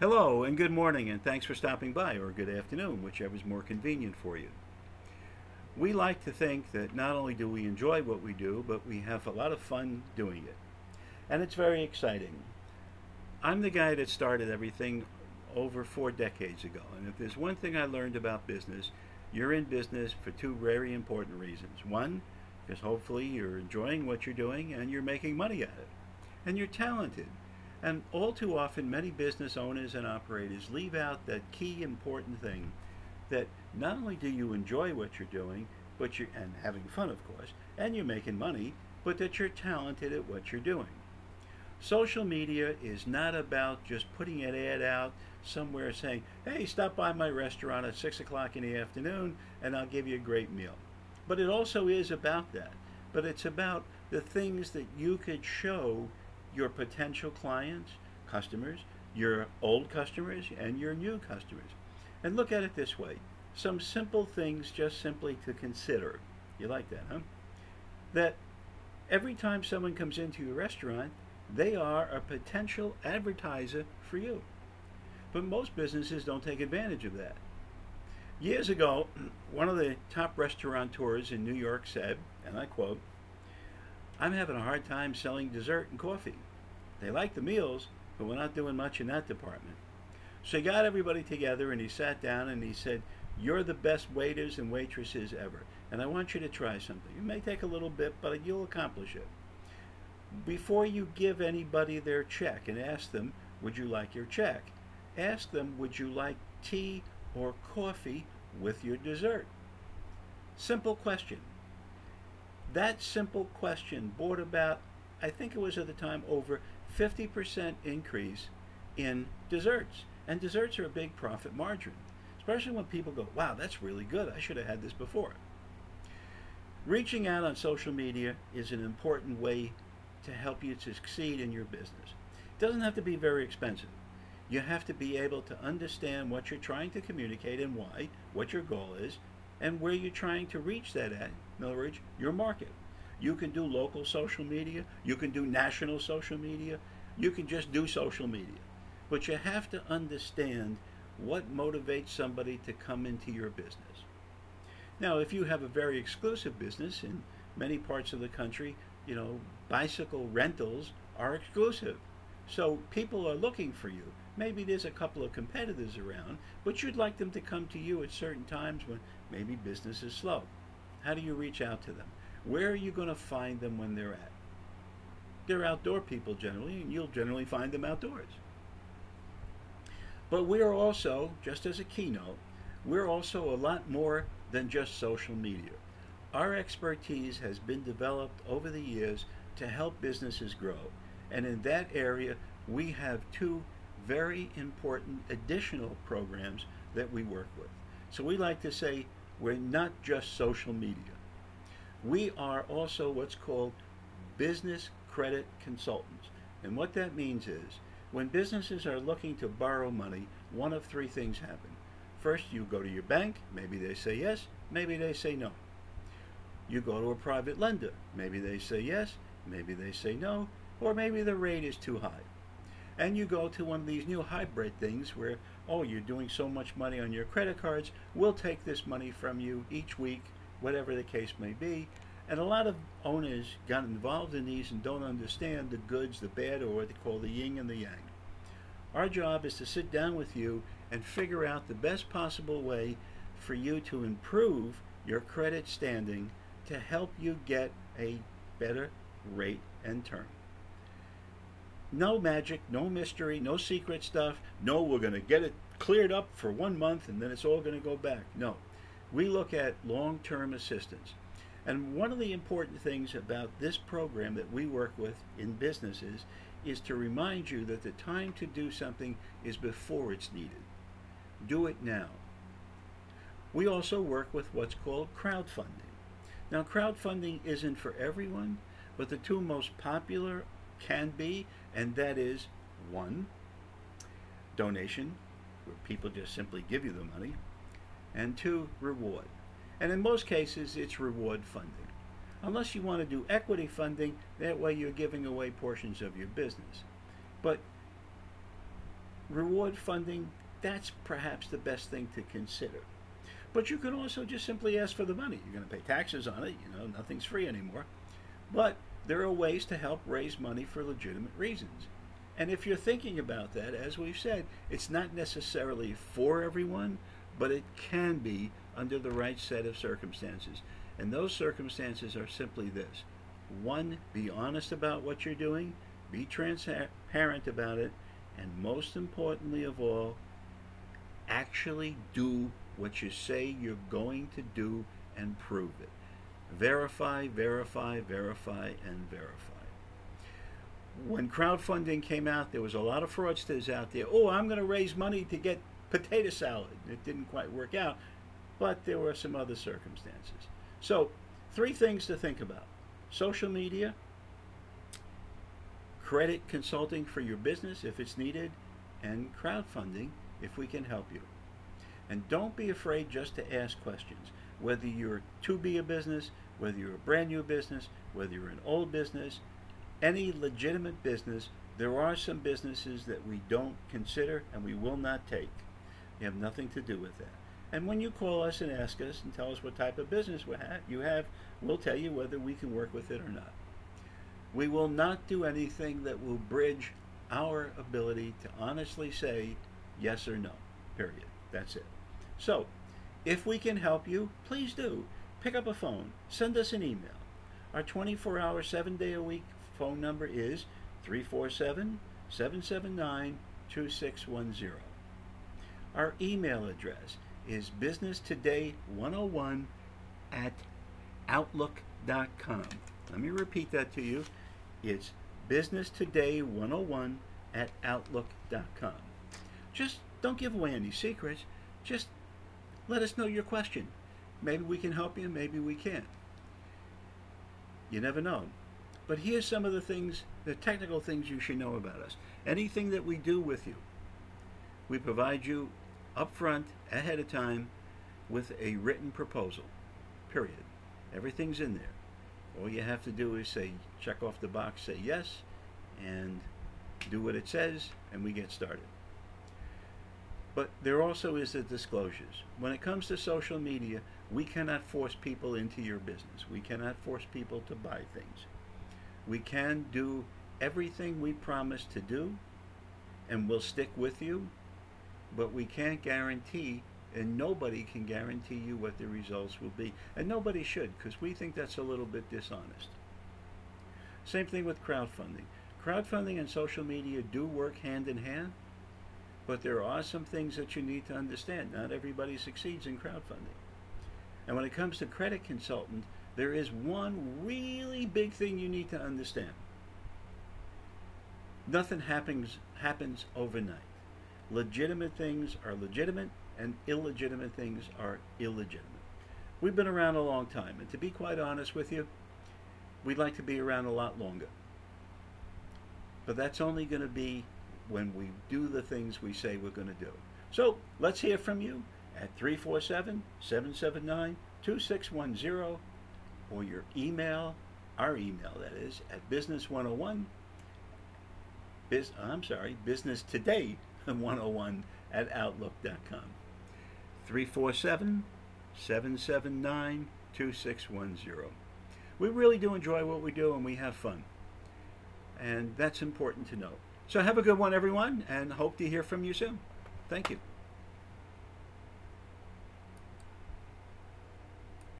Hello and good morning, and thanks for stopping by, or good afternoon, whichever is more convenient for you. We like to think that not only do we enjoy what we do, but we have a lot of fun doing it. And it's very exciting. I'm the guy that started everything over four decades ago, and if there's one thing I learned about business, you're in business for two very important reasons. One, because hopefully you're enjoying what you're doing and you're making money at it, and you're talented and all too often, many business owners and operators leave out that key important thing that not only do you enjoy what you're doing, but you're and having fun, of course, and you're making money, but that you're talented at what you're doing. Social media is not about just putting an ad out somewhere saying, hey, stop by my restaurant at 6 o'clock in the afternoon and I'll give you a great meal. But it also is about that. But it's about the things that you could show your potential clients, customers, your old customers, and your new customers. And look at it this way some simple things just simply to consider. You like that, huh? That every time someone comes into your restaurant, they are a potential advertiser for you. But most businesses don't take advantage of that. Years ago, one of the top restaurateurs in New York said, and I quote, I'm having a hard time selling dessert and coffee. They like the meals, but we're not doing much in that department. So he got everybody together and he sat down and he said, You're the best waiters and waitresses ever, and I want you to try something. It may take a little bit, but you'll accomplish it. Before you give anybody their check and ask them, Would you like your check? Ask them, Would you like tea or coffee with your dessert? Simple question. That simple question brought about, I think it was at the time, over 50% increase in desserts. And desserts are a big profit margin, especially when people go, wow, that's really good. I should have had this before. Reaching out on social media is an important way to help you to succeed in your business. It doesn't have to be very expensive. You have to be able to understand what you're trying to communicate and why, what your goal is, and where you're trying to reach that at. Your market. You can do local social media, you can do national social media, you can just do social media. But you have to understand what motivates somebody to come into your business. Now, if you have a very exclusive business in many parts of the country, you know, bicycle rentals are exclusive. So people are looking for you. Maybe there's a couple of competitors around, but you'd like them to come to you at certain times when maybe business is slow. How do you reach out to them? Where are you going to find them when they're at? They're outdoor people generally, and you'll generally find them outdoors. But we're also, just as a keynote, we're also a lot more than just social media. Our expertise has been developed over the years to help businesses grow. And in that area, we have two very important additional programs that we work with. So we like to say we're not just social media. We are also what's called business credit consultants. And what that means is when businesses are looking to borrow money, one of three things happen. First, you go to your bank, maybe they say yes, maybe they say no. You go to a private lender, maybe they say yes, maybe they say no, or maybe the rate is too high. And you go to one of these new hybrid things where, oh, you're doing so much money on your credit cards, we'll take this money from you each week whatever the case may be. And a lot of owners got involved in these and don't understand the goods, the bad, or what they call the yin and the yang. Our job is to sit down with you and figure out the best possible way for you to improve your credit standing to help you get a better rate and term. No magic, no mystery, no secret stuff. No, we're going to get it cleared up for one month and then it's all going to go back. No we look at long term assistance. And one of the important things about this program that we work with in businesses is to remind you that the time to do something is before it's needed. Do it now. We also work with what's called crowdfunding. Now, crowdfunding isn't for everyone, but the two most popular can be, and that is one, donation, where people just simply give you the money, and two, reward. And in most cases, it's reward funding. Unless you want to do equity funding, that way you're giving away portions of your business. But reward funding, that's perhaps the best thing to consider. But you can also just simply ask for the money. You're going to pay taxes on it, you know, nothing's free anymore. But there are ways to help raise money for legitimate reasons. And if you're thinking about that, as we've said, it's not necessarily for everyone, but it can be under the right set of circumstances. And those circumstances are simply this one, be honest about what you're doing, be transparent about it, and most importantly of all, actually do what you say you're going to do and prove it. Verify, verify, verify, and verify. When crowdfunding came out, there was a lot of fraudsters out there. Oh, I'm going to raise money to get potato salad. It didn't quite work out, but there were some other circumstances. So, three things to think about social media, credit consulting for your business if it's needed, and crowdfunding if we can help you. And don't be afraid just to ask questions. Whether you're to be a business, whether you're a brand new business, whether you're an old business, any legitimate business, there are some businesses that we don't consider and we will not take. We have nothing to do with that. And when you call us and ask us and tell us what type of business you have, we'll tell you whether we can work with it or not. We will not do anything that will bridge our ability to honestly say yes or no, period. That's it. So, if we can help you, please do. Pick up a phone, send us an email. Our 24 hour, 7 day a week phone number is 347 779 2610. Our email address is businesstoday101 at outlook.com. Let me repeat that to you. It's businesstoday101 at outlook.com. Just don't give away any secrets. Just let us know your question. Maybe we can help you, maybe we can't. You never know. But here's some of the things, the technical things you should know about us. Anything that we do with you, we provide you up front, ahead of time, with a written proposal. Period. Everything's in there. All you have to do is say, check off the box, say yes, and do what it says, and we get started. But there also is the disclosures. When it comes to social media, we cannot force people into your business. We cannot force people to buy things. We can do everything we promise to do, and we'll stick with you, but we can't guarantee, and nobody can guarantee you what the results will be. And nobody should, because we think that's a little bit dishonest. Same thing with crowdfunding. Crowdfunding and social media do work hand in hand, but there are some things that you need to understand. Not everybody succeeds in crowdfunding. And when it comes to credit consultant, there is one really big thing you need to understand. Nothing happens happens overnight. Legitimate things are legitimate and illegitimate things are illegitimate. We've been around a long time, and to be quite honest with you, we'd like to be around a lot longer. But that's only going to be when we do the things we say we're going to do. So let's hear from you at 347 779 2610 or your email, our email that is, at business101, biz, I'm sorry, business today 101 at outlook.com. 347 779 2610. We really do enjoy what we do and we have fun. And that's important to know. So have a good one, everyone, and hope to hear from you soon. Thank you.